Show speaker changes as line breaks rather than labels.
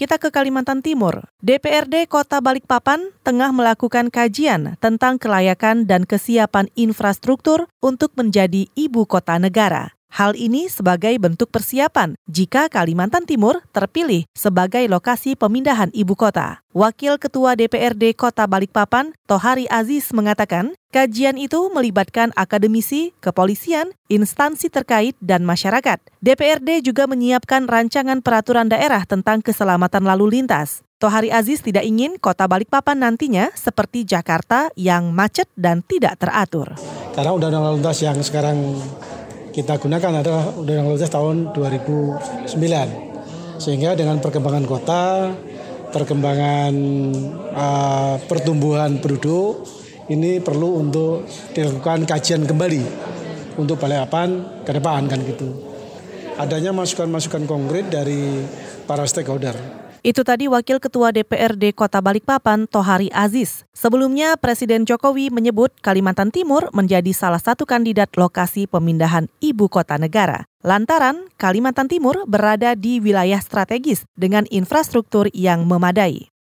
Kita ke Kalimantan Timur. DPRD Kota Balikpapan tengah melakukan kajian tentang kelayakan dan kesiapan infrastruktur untuk menjadi ibu kota negara. Hal ini sebagai bentuk persiapan jika Kalimantan Timur terpilih sebagai lokasi pemindahan ibu kota. Wakil Ketua DPRD Kota Balikpapan, Tohari Aziz mengatakan, kajian itu melibatkan akademisi, kepolisian, instansi terkait, dan masyarakat. DPRD juga menyiapkan rancangan peraturan daerah tentang keselamatan lalu lintas. Tohari Aziz tidak ingin kota Balikpapan nantinya seperti Jakarta yang macet dan tidak teratur.
Karena undang-undang lalu lintas yang sekarang kita gunakan adalah Undang-Undang Lalu Lintas tahun 2009. Sehingga dengan perkembangan kota, perkembangan uh, pertumbuhan penduduk, ini perlu untuk dilakukan kajian kembali untuk Balikpapan ke depan kan gitu. Adanya masukan-masukan konkret dari para stakeholder.
Itu tadi Wakil Ketua DPRD Kota Balikpapan, Tohari Aziz. Sebelumnya, Presiden Jokowi menyebut Kalimantan Timur menjadi salah satu kandidat lokasi pemindahan ibu kota negara. Lantaran Kalimantan Timur berada di wilayah strategis dengan infrastruktur yang memadai.